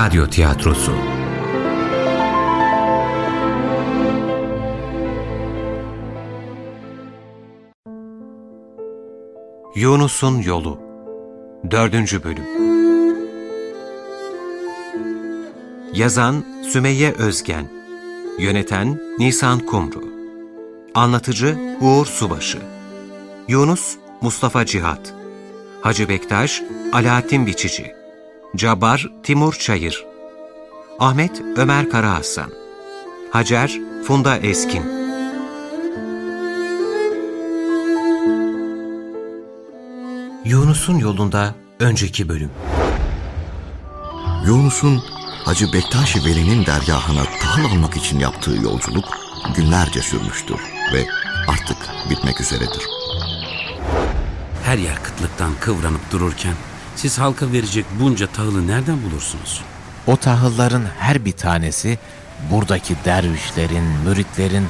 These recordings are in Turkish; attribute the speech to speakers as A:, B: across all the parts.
A: Radyo Tiyatrosu. Yunus'un Yolu 4. Bölüm. Yazan Sümeyye Özgen Yöneten Nisan Kumru. Anlatıcı Uğur Subaşı. Yunus Mustafa Cihat. Hacı Bektaş Alaaddin Biçici Cabbar Timur Çayır. Ahmet Ömer Karahasan Hacer Funda Eskin. Yunus'un yolunda önceki bölüm.
B: Yunus'un Hacı Bektaş Veli'nin dergahına tahıl almak için yaptığı yolculuk günlerce sürmüştür ve artık bitmek üzeredir.
C: Her yer kıtlıktan kıvranıp dururken siz halka verecek bunca tahılı nereden bulursunuz?
D: O tahılların her bir tanesi buradaki dervişlerin, müritlerin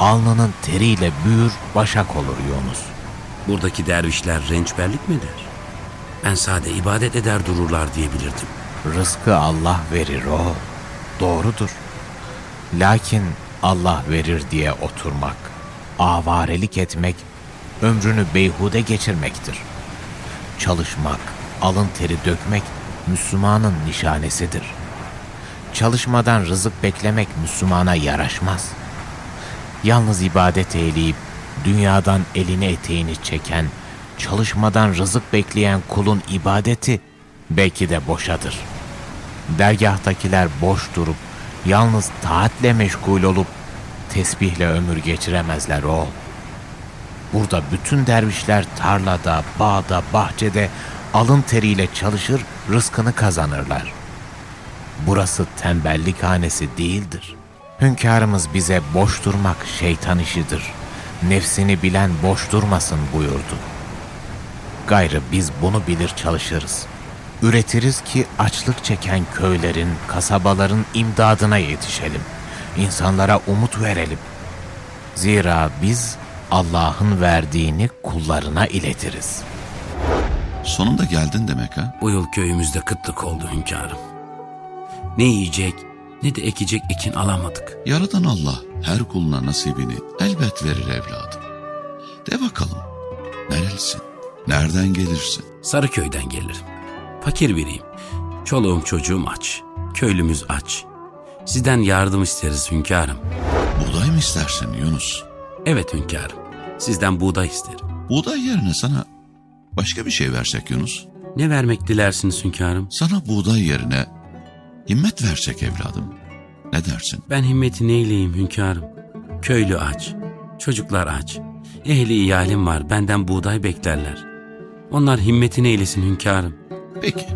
D: alnının teriyle büyür, başak olur Yunus.
C: Buradaki dervişler rençberlik mi der? Ben sade ibadet eder dururlar diyebilirdim.
D: Rızkı Allah verir o. Doğrudur. Lakin Allah verir diye oturmak, avarelik etmek, ömrünü beyhude geçirmektir. Çalışmak, alın teri dökmek Müslümanın nişanesidir. Çalışmadan rızık beklemek Müslümana yaraşmaz. Yalnız ibadet eyleyip dünyadan elini eteğini çeken, çalışmadan rızık bekleyen kulun ibadeti belki de boşadır. Dergahtakiler boş durup, yalnız taatle meşgul olup, tesbihle ömür geçiremezler oğul. Burada bütün dervişler tarlada, bağda, bahçede alın teriyle çalışır, rızkını kazanırlar. Burası tembellik hanesi değildir. Hünkârımız bize boş durmak şeytan işidir. Nefsini bilen boş durmasın buyurdu. Gayrı biz bunu bilir çalışırız. Üretiriz ki açlık çeken köylerin, kasabaların imdadına yetişelim. İnsanlara umut verelim. Zira biz Allah'ın verdiğini kullarına iletiriz.
E: Sonunda geldin demek ha?
C: Bu yıl köyümüzde kıtlık oldu hünkârım. Ne yiyecek ne de ekecek ekin alamadık.
E: Yaradan Allah her kuluna nasibini elbet verir evladım. De bakalım, nerelisin? Nereden gelirsin?
C: Sarıköy'den gelirim. Fakir biriyim. Çoluğum çocuğum aç. Köylümüz aç. Sizden yardım isteriz hünkârım.
E: Buğday mı istersin Yunus?
C: Evet hünkârım. Sizden buğday isterim.
E: Buğday yerine sana başka bir şey versek Yunus.
C: Ne vermek dilersiniz hünkârım?
E: Sana buğday yerine himmet versek evladım. Ne dersin?
C: Ben himmeti neyleyim hünkârım? Köylü aç. Çocuklar aç. Ehli iyalim var benden buğday beklerler. Onlar himmetini eylesin hünkârım.
E: Peki.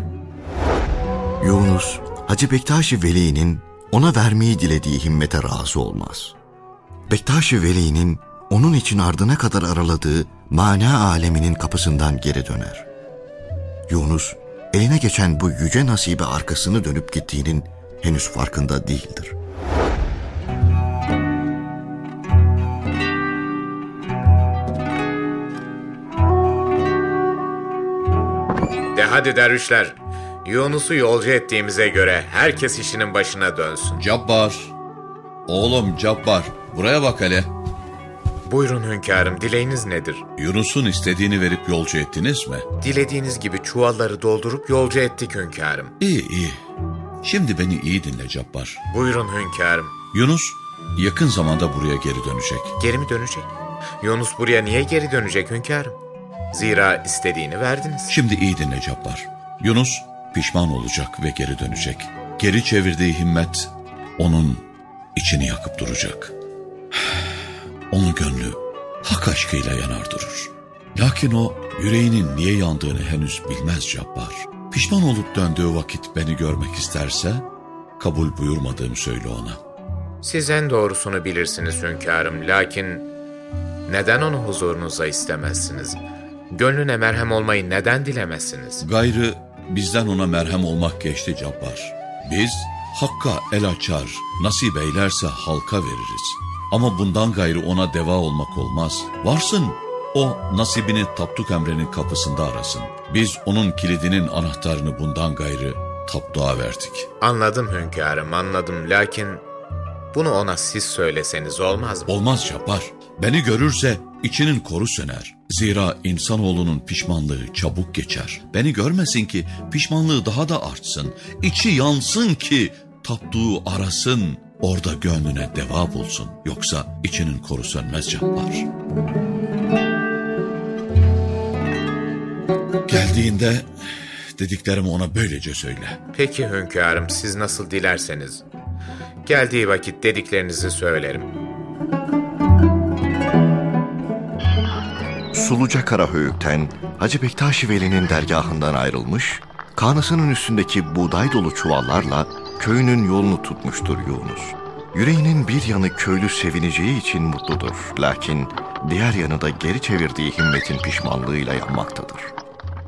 B: Yunus, Hacı Bektaş Veli'nin ona vermeyi dilediği himmete razı olmaz. Bektaş Veli'nin onun için ardına kadar araladığı mana aleminin kapısından geri döner. Yunus, eline geçen bu yüce nasibe arkasını dönüp gittiğinin henüz farkında değildir.
F: De hadi dervişler. Yunus'u yolcu ettiğimize göre herkes işinin başına dönsün.
E: Cabbar. Oğlum Cabbar. Buraya bak hele.
F: Buyurun hünkârım, dileğiniz nedir?
E: Yunus'un istediğini verip yolcu ettiniz mi?
F: Dilediğiniz gibi çuvalları doldurup yolcu ettik hünkârım.
E: İyi iyi. Şimdi beni iyi dinle Cabbar.
F: Buyurun hünkârım.
E: Yunus yakın zamanda buraya geri dönecek.
F: Geri mi dönecek? Yunus buraya niye geri dönecek hünkârım? Zira istediğini verdiniz.
E: Şimdi iyi dinle Cabbar. Yunus pişman olacak ve geri dönecek. Geri çevirdiği himmet onun içini yakıp duracak. Onun gönlü hak aşkıyla yanar durur. Lakin o yüreğinin niye yandığını henüz bilmez Cabbar. Pişman olup döndüğü vakit beni görmek isterse kabul buyurmadığımı söyle ona.
F: Siz en doğrusunu bilirsiniz hünkârım. Lakin neden onu huzurunuza istemezsiniz? Gönlüne merhem olmayı neden dilemezsiniz?
E: Gayrı bizden ona merhem olmak geçti Cabbar. Biz hakka el açar, nasip eylerse halka veririz. Ama bundan gayrı ona deva olmak olmaz. Varsın o nasibini Tapduk Emre'nin kapısında arasın. Biz onun kilidinin anahtarını bundan gayrı tapdua verdik.
F: Anladım hünkârım, anladım. Lakin bunu ona siz söyleseniz olmaz mı?
E: Olmaz Cabbar. Beni görürse içinin koru söner. Zira insanoğlunun pişmanlığı çabuk geçer. Beni görmesin ki pişmanlığı daha da artsın. İçi yansın ki tapduğu arasın. Orada gönlüne deva bulsun. Yoksa içinin koru sönmez Cabbar. Geldiğinde dediklerimi ona böylece söyle.
F: Peki hünkârım, siz nasıl dilerseniz. Geldiği vakit dediklerinizi söylerim.
B: Suluca Karahöyük'ten Hacı Bektaşi Veli'nin dergahından ayrılmış, kanasının üstündeki buğday dolu çuvallarla köyünün yolunu tutmuştur Yunus. Yüreğinin bir yanı köylü sevineceği için mutludur. Lakin diğer yanı da geri çevirdiği himmetin pişmanlığıyla yanmaktadır.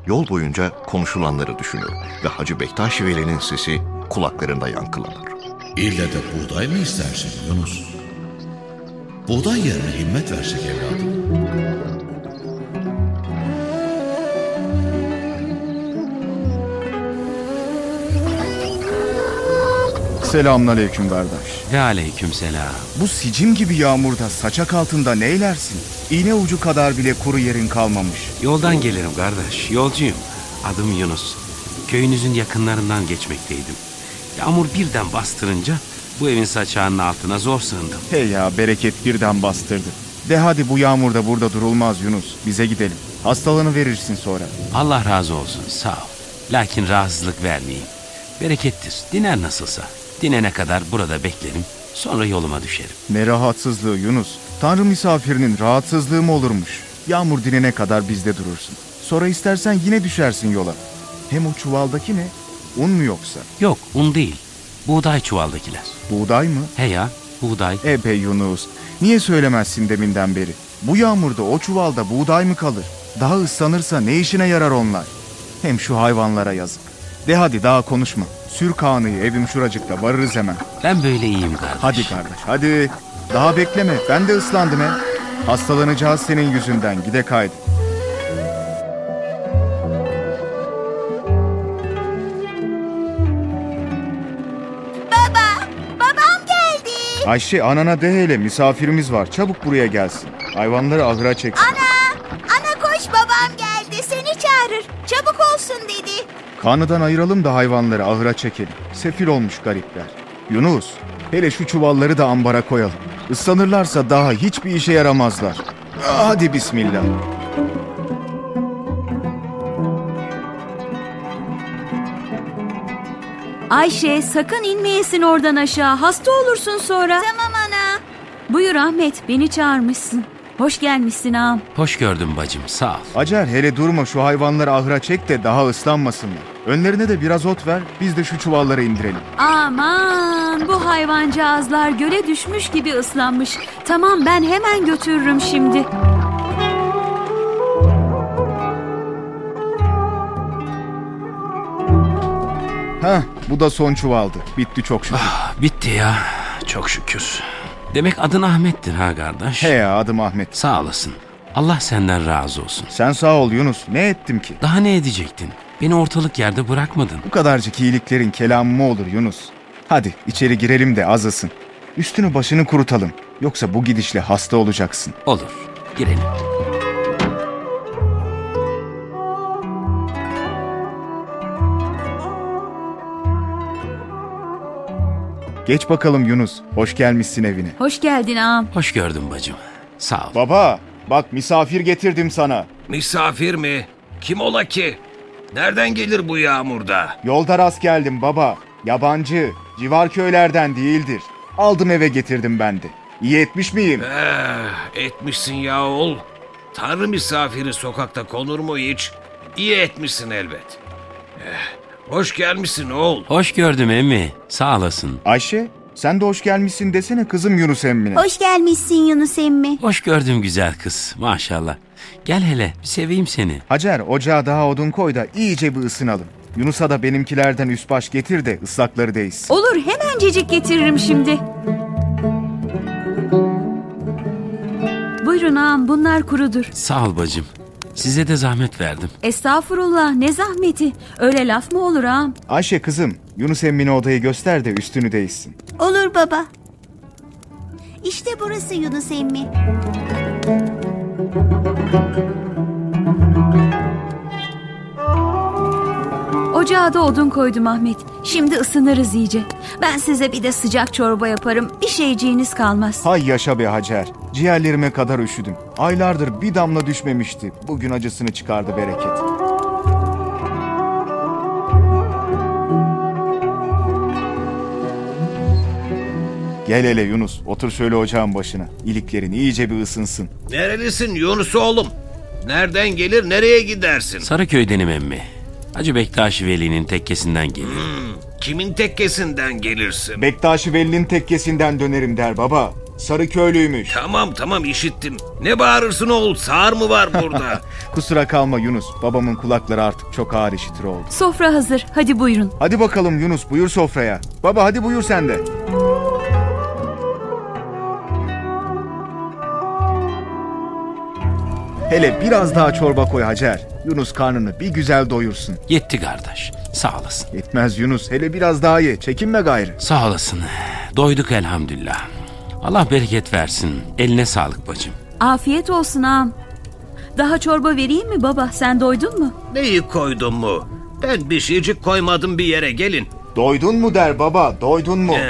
B: Yol boyunca konuşulanları düşünür ve Hacı Bektaşi Veli'nin sesi kulaklarında yankılanır.
E: İlle de buğday mı istersin Yunus? Buğday yerine himmet versek evladım.
G: Selamünaleyküm kardeş.
C: Ve aleyküm selam.
G: Bu sicim gibi yağmurda saçak altında neylersin? İğne ucu kadar bile kuru yerin kalmamış.
C: Yoldan gelirim kardeş, yolcuyum. Adım Yunus. Köyünüzün yakınlarından geçmekteydim. Yağmur birden bastırınca bu evin saçağının altına zor sığındım.
G: Hey ya bereket birden bastırdı. De hadi bu yağmurda burada durulmaz Yunus. Bize gidelim. Hastalığını verirsin sonra.
C: Allah razı olsun, sağ ol. Lakin rahatsızlık vermeyeyim. Berekettir, diner nasılsa. Dinene kadar burada beklerim, sonra yoluma düşerim.
G: Ne rahatsızlığı Yunus. Tanrı misafirinin rahatsızlığı mı olurmuş? Yağmur dinene kadar bizde durursun. Sonra istersen yine düşersin yola. Hem o çuvaldaki ne? Un mu yoksa?
C: Yok, un değil. Buğday çuvaldakiler.
G: Buğday mı?
C: He ya, buğday.
G: Ebe Yunus. Niye söylemezsin deminden beri? Bu yağmurda o çuvalda buğday mı kalır? Daha ıslanırsa ne işine yarar onlar? Hem şu hayvanlara yazık. De hadi daha konuşma. Sür Kaan'ı evim şuracıkta varırız hemen.
C: Ben böyle iyiyim kardeş.
G: Hadi kardeş hadi. Daha bekleme ben de ıslandım he. Hastalanacağız senin yüzünden gide kaydı.
H: Babam geldi.
G: Ayşe anana de hele misafirimiz var çabuk buraya gelsin. Hayvanları ahıra çeksin.
H: Ana, ana koş babam geldi. Seni çağırır. Çabuk olsun dedi.
G: Kanıdan ayıralım da hayvanları ahıra çekelim. Sefil olmuş garipler. Yunus, hele şu çuvalları da ambara koyalım. Islanırlarsa daha hiçbir işe yaramazlar. Hadi bismillah.
I: Ayşe sakın inmeyesin oradan aşağı. Hasta olursun sonra.
H: Tamam ana.
I: Buyur Ahmet beni çağırmışsın. Hoş gelmişsin ağam.
C: Hoş gördüm bacım, sağ ol.
G: Acar hele durma şu hayvanları ahıra çek de daha ıslanmasınlar. Önlerine de biraz ot ver, biz de şu çuvalları indirelim.
I: Aman bu hayvancağızlar göle düşmüş gibi ıslanmış. Tamam ben hemen götürürüm şimdi.
G: Heh, bu da son çuvaldı. Bitti çok şükür.
C: Bitti ya, çok şükür. Demek adın Ahmet'tir ha kardeş.
G: He ya adım Ahmet.
C: Sağ olasın. Allah senden razı olsun.
G: Sen sağ ol Yunus. Ne ettim ki?
C: Daha ne edecektin? Beni ortalık yerde bırakmadın.
G: Bu kadarcık iyiliklerin kelamı mı olur Yunus? Hadi içeri girelim de az ısın. Üstünü başını kurutalım. Yoksa bu gidişle hasta olacaksın.
C: Olur, girelim.
G: Geç bakalım Yunus. Hoş gelmişsin evine.
I: Hoş geldin ağam.
C: Hoş gördüm bacım. Sağ ol.
G: Baba, bak misafir getirdim sana.
A: Misafir mi? Kim ola ki? Nereden gelir bu yağmurda?
G: Yolda rast geldim baba. Yabancı, civar köylerden değildir. Aldım eve getirdim ben de. İyi etmiş miyim?
A: Eh, etmişsin ya oğul. Tanrı misafiri sokakta konur mu hiç? İyi etmişsin elbet. Eh, hoş gelmişsin oğul.
C: Hoş gördüm emmi. Sağ olasın.
G: Ayşe, sen de hoş gelmişsin desene kızım Yunus emmine.
H: Hoş gelmişsin Yunus emmi.
C: Hoş gördüm güzel kız. Maşallah. Gel hele, bir seveyim seni.
G: Hacer, ocağa daha odun koy da iyice bir ısınalım. Yunus'a da benimkilerden üst baş getir de ıslakları değişsin.
I: Olur hemencecik getiririm şimdi. Buyurun ağam bunlar kurudur.
C: Sağ ol bacım. Size de zahmet verdim.
I: Estağfurullah ne zahmeti. Öyle laf mı olur ağam?
G: Ayşe kızım, Yunus emmine odayı göster de üstünü değişsin.
H: Olur baba. İşte burası Yunus emmi.
I: Ocağa da odun koydum Ahmet. Şimdi ısınırız iyice. Ben size bir de sıcak çorba yaparım. Bir şeyciğiniz kalmaz.
G: Hay yaşa be Hacer. Ciğerlerime kadar üşüdüm. Aylardır bir damla düşmemişti. Bugün acısını çıkardı bereket. Gel hele Yunus, otur şöyle ocağın başına. İliklerin iyice bir ısınsın.
A: Nerelisin Yunus oğlum? Nereden gelir nereye gidersin?
C: Sarıköy'denim emmi. Hacı Bektaş Veli'nin tekkesinden geliyor.
A: Kimin tekkesinden gelirsin?
G: Bektaşi Veli'nin tekkesinden dönerim der baba. Sarıköylüymüş.
A: Tamam tamam işittim. Ne bağırırsın oğul sağır mı var burada?
G: Kusura kalma Yunus. Babamın kulakları artık çok ağır işitir oldu.
I: Sofra hazır. Hadi buyurun.
G: Hadi bakalım Yunus buyur sofraya. Baba hadi buyur sen de. Hele biraz daha çorba koy Hacer. Yunus karnını bir güzel doyursun.
C: Yetti kardeş. Sağ olasın.
G: Yetmez Yunus. Hele biraz daha ye. Çekinme gayrı.
C: Sağ olasın. Doyduk elhamdülillah. Allah bereket versin. Eline sağlık bacım.
I: Afiyet olsun ağam. Daha çorba vereyim mi baba? Sen doydun mu?
A: Neyi koydun mu? Ben bir şeycik koymadım bir yere gelin.
G: Doydun mu der baba. Doydun mu?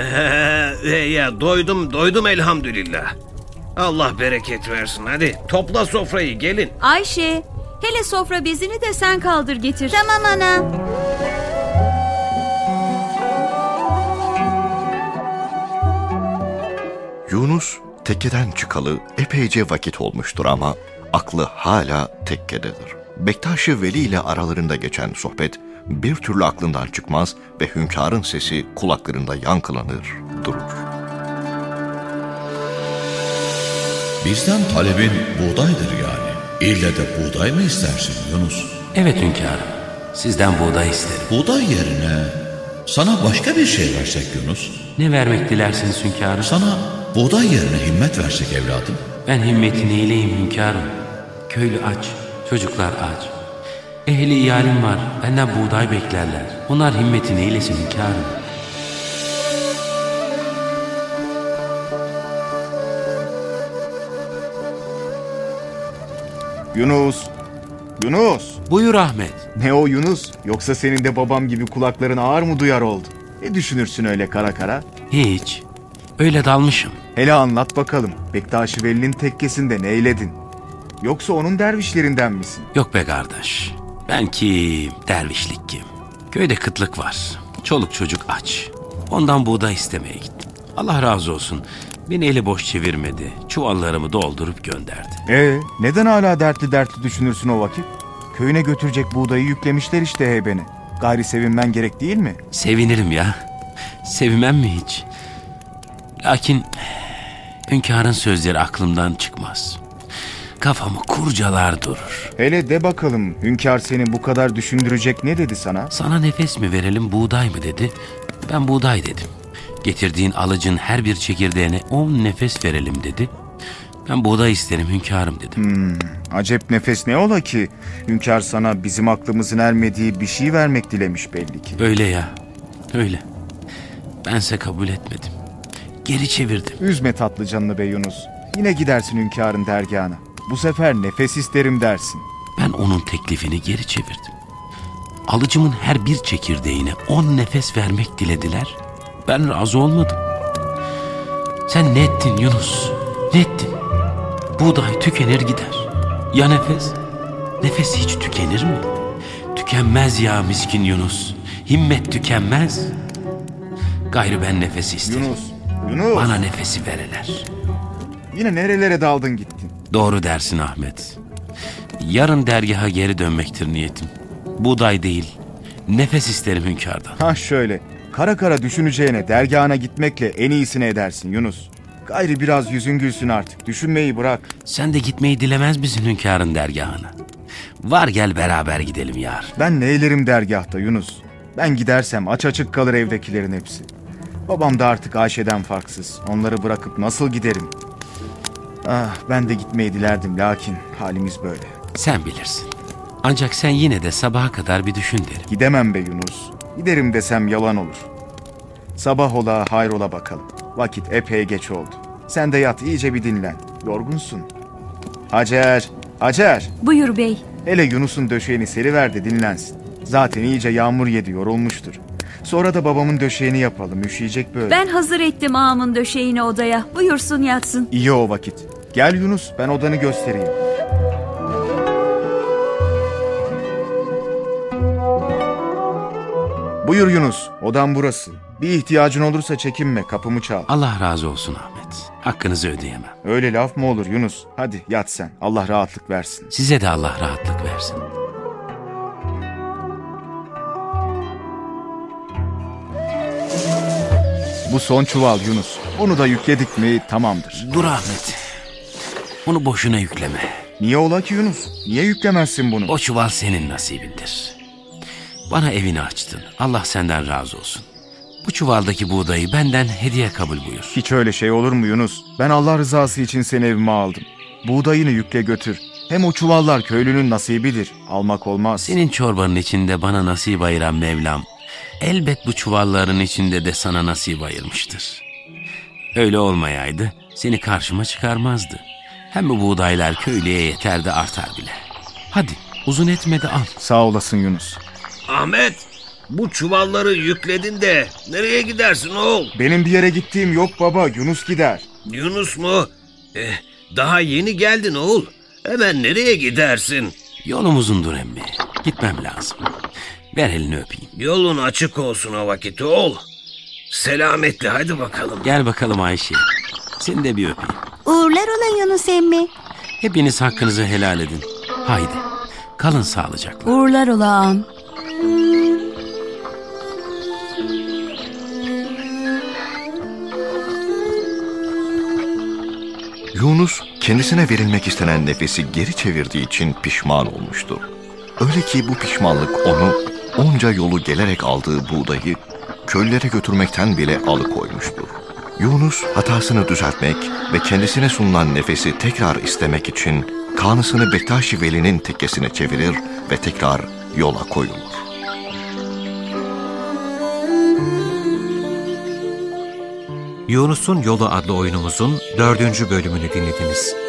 A: Ee, ya doydum doydum elhamdülillah. Allah bereket versin hadi topla sofrayı gelin.
I: Ayşe, hele sofra bezini de sen kaldır getir.
H: Tamam ana.
B: Yunus tekkeden çıkalı epeyce vakit olmuştur ama aklı hala tekkededir. Bektaş-ı Veli ile aralarında geçen sohbet bir türlü aklından çıkmaz ve hünkârın sesi kulaklarında yankılanır, durur.
E: Bizden talebin buğdaydır yani. İlle de buğday mı istersin Yunus?
C: Evet hünkârım. Sizden buğday isterim.
E: Buğday yerine sana başka bir şey versek Yunus.
C: Ne vermek dilersiniz hünkârım?
E: Sana buğday yerine himmet versek evladım.
C: Ben himmetin eyleyim hünkârım. Köylü aç, çocuklar aç. Ehli iyalim var, benden buğday beklerler. Onlar himmetin eylesin hünkârım.
G: Yunus. Yunus.
C: Buyur Ahmet.
G: Ne o Yunus? Yoksa senin de babam gibi kulakların ağır mı duyar oldu? Ne düşünürsün öyle kara kara?
C: Hiç. Öyle dalmışım.
G: Hele anlat bakalım. Bektaş-ı Veli'nin tekkesinde ne eyledin? Yoksa onun dervişlerinden misin?
C: Yok be kardeş. Ben kim, dervişlik kim? Köyde kıtlık var. Çoluk çocuk aç. Ondan buğday istemeye gittim. Allah razı olsun. Beni eli boş çevirmedi. Çuvallarımı doldurup gönderdi.
G: Ee, neden hala dertli dertli düşünürsün o vakit? Köyüne götürecek buğdayı yüklemişler işte heybeni. Gayri sevinmen gerek değil mi?
C: Sevinirim ya. Sevmem mi hiç? Lakin hünkârın sözleri aklımdan çıkmaz. Kafamı kurcalar durur.
G: Hele de bakalım hünkâr seni bu kadar düşündürecek ne dedi sana?
C: Sana nefes mi verelim buğday mı dedi. Ben buğday dedim. Getirdiğin alıcın her bir çekirdeğine on nefes verelim dedi. Ben buğday isterim hünkârım dedim.
G: Acep nefes ne ola ki? Hünkâr sana bizim aklımızın ermediği bir şey vermek dilemiş belli ki.
C: Öyle ya. Öyle. Bense kabul etmedim. Geri çevirdim.
G: Üzme tatlı canını be Yunus. Yine gidersin hünkârın dergahına. Bu sefer nefes isterim dersin.
C: Ben onun teklifini geri çevirdim. Alıcımın her bir çekirdeğine on nefes vermek dilediler. Ben razı olmadım. Sen ne ettin Yunus? Ne ettin? Buğday tükenir gider. Ya nefes? Nefes hiç tükenir mi? Tükenmez ya miskin Yunus. Himmet tükenmez. Gayrı ben nefes isterim.
G: Yunus, Yunus.
C: Bana nefesi vereler.
G: Yine nerelere daldın gittin?
C: Doğru dersin Ahmet. Yarın dergaha geri dönmektir niyetim. Buğday değil, nefes isterim hünkârdan.
G: Ha şöyle. Kara kara düşüneceğine dergahına gitmekle en iyisini edersin Yunus. Gayrı biraz yüzün gülsün artık. Düşünmeyi bırak.
C: Sen de gitmeyi dilemez misin hünkârın dergahına? Var gel beraber gidelim yar.
G: Ben ne eylerim dergahta Yunus. Ben gidersem aç açık kalır evdekilerin hepsi. Babam da artık Ayşe'den farksız. Onları bırakıp nasıl giderim? Ah ben de gitmeyi dilerdim lakin halimiz böyle.
C: Sen bilirsin. Ancak sen yine de sabaha kadar bir düşün derim.
G: Gidemem be Yunus. Giderim desem yalan olur. Sabah ola hayrola bakalım. Vakit epey geç oldu. Sen de yat iyice bir dinlen. Yorgunsun. Hacer, Hacer.
I: Buyur bey.
G: Hele Yunus'un döşeğini seriver de dinlensin. Zaten iyice yağmur yedi yorulmuştur. Sonra da babamın döşeğini yapalım üşüyecek böyle.
I: Ben hazır ettim ağamın döşeğini odaya. Buyursun yatsın.
G: İyi o vakit. Gel Yunus ben odanı göstereyim. Buyur Yunus odan burası. Bir ihtiyacın olursa çekinme kapımı çal.
C: Allah razı olsun Ahmet. Hakkınızı ödeyemem.
G: Öyle laf mı olur Yunus? Hadi yat sen. Allah rahatlık versin.
C: Size de Allah rahatlık versin.
G: Bu son çuval Yunus. Bunu da yükledik mi tamamdır.
C: Dur Ahmet. Bunu boşuna yükleme.
G: Niye ola ki Yunus? Niye yüklemezsin bunu?
C: O çuval senin nasibindir. Bana evini açtın. Allah senden razı olsun. Bu çuvaldaki buğdayı benden hediye kabul buyur.
G: Hiç öyle şey olur mu Yunus? Ben Allah rızası için seni evime aldım. Buğdayını yükle götür. Hem o çuvallar köylünün nasibidir. Almak olmaz.
C: Senin çorbanın içinde bana nasip ayıran Mevlam, elbet bu çuvalların içinde de sana nasip ayırmıştır. Öyle olmayaydı seni karşıma çıkarmazdı. Hem bu buğdaylar köylüye yeter de artar bile. Hadi uzun etme de al.
G: Sağ olasın Yunus.
A: Ahmet, bu çuvalları yükledin de nereye gidersin oğul?
G: Benim bir yere gittiğim yok baba. Yunus gider.
A: Yunus mu? Eh, daha yeni geldin oğul. Hemen nereye gidersin?
C: Yolum uzundur emmi. Gitmem lazım. Ver elini öpeyim.
A: Yolun açık olsun o vakit oğul. Selametle hadi bakalım.
C: Gel bakalım Ayşe. Seni de bir öpeyim.
H: Uğurlar ola Yunus emmi.
C: Hepiniz hakkınızı helal edin. Haydi. Kalın sağlıcakla.
I: Uğurlar ola ağam.
B: Yunus kendisine verilmek istenen nefesi geri çevirdiği için pişman olmuştu. Öyle ki bu pişmanlık onu onca yolu gelerek aldığı buğdayı köylere götürmekten bile alıkoymuştur. Yunus hatasını düzeltmek ve kendisine sunulan nefesi tekrar istemek için kanısını Bektaşi Veli'nin tekkesine çevirir ve tekrar yola koyulur.
J: Yunus'un Yolu adlı oyunumuzun dördüncü bölümünü dinlediniz.